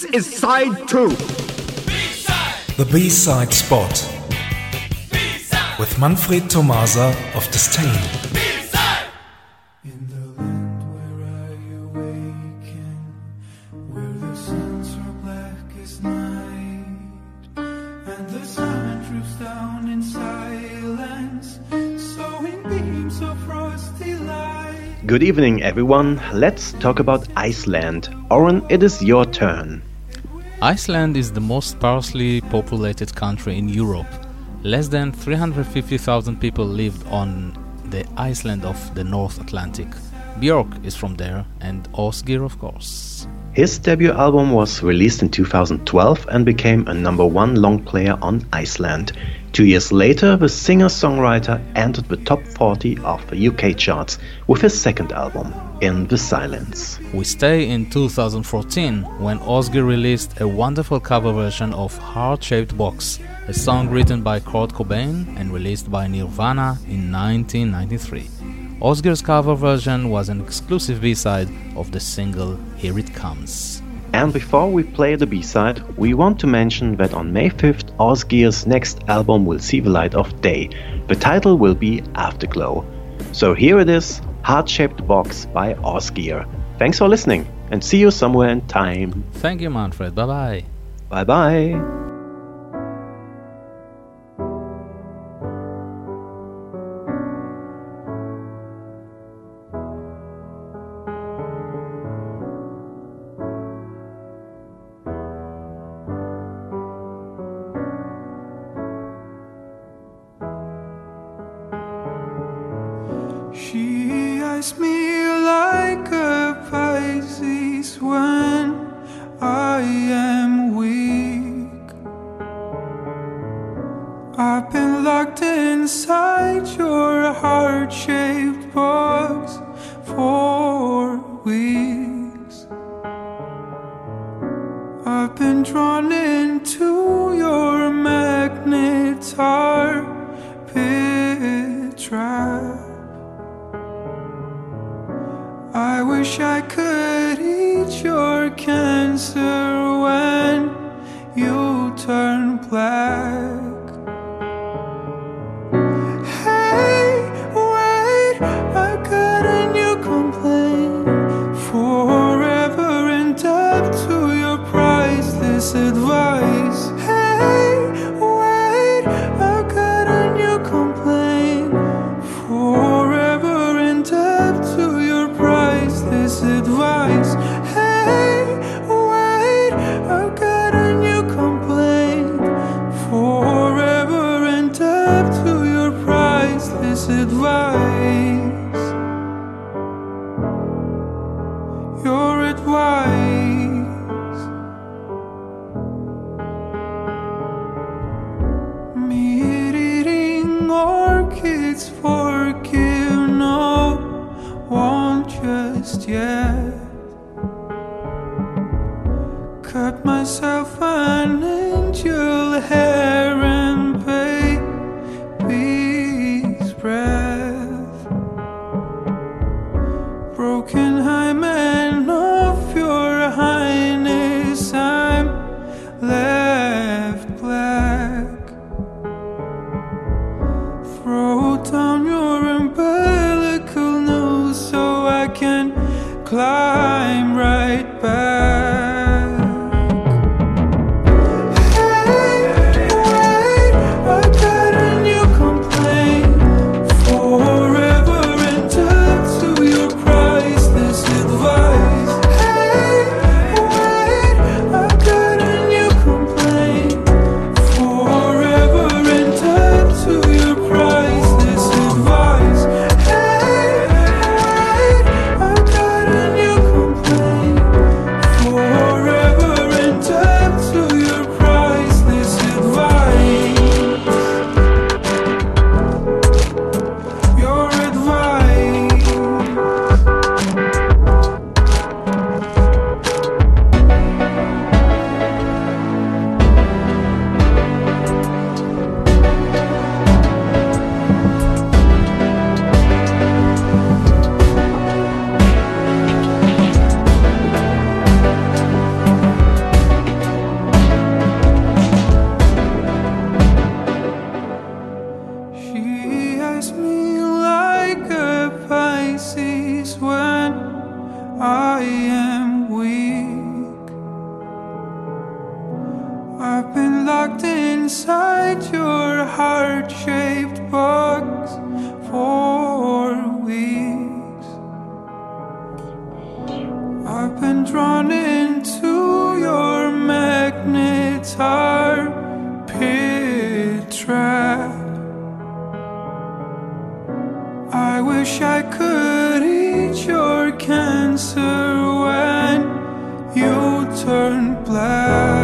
This is side two. The B-side spot with Manfred Tomasa of Disdain. In the land where I awaken, where the suns are black as night, and the sun drifts down in silence, sowing beams of frosty light. Good evening, everyone. Let's talk about Iceland. Oren, it is your turn. Iceland is the most sparsely populated country in Europe. Less than 350,000 people lived on the island of the North Atlantic. Björk is from there, and Ásgeir, of course. His debut album was released in 2012 and became a number one long player on Iceland. Two years later, the singer songwriter entered the top 40 of the UK charts with his second album, In the Silence. We stay in 2014 when Ásgeir released a wonderful cover version of Heart Shaped Box, a song written by Kurt Cobain and released by Nirvana in 1993. Ásgeir's cover version was an exclusive B-side of the single Here It Comes. And before we play the B-side, we want to mention that on May 5th, Ásgeir's next album will see the light of day. The title will be Afterglow. So here it is, Heart-Shaped Box by Ásgeir. Thanks for listening, and see you somewhere in time. Thank you, Manfred. Bye-bye. Bye bye. Locked inside your heart shaped box for weeks. I've been drawn into your magnetar pit trap. I wish I could eat your cancer when you turn black. To your priceless advice. Your advice. Orchids just yet. Inside your heart shaped box for weeks. I've been drawn into your magnetar pit trap. I wish I could eat your cancer when you turn black.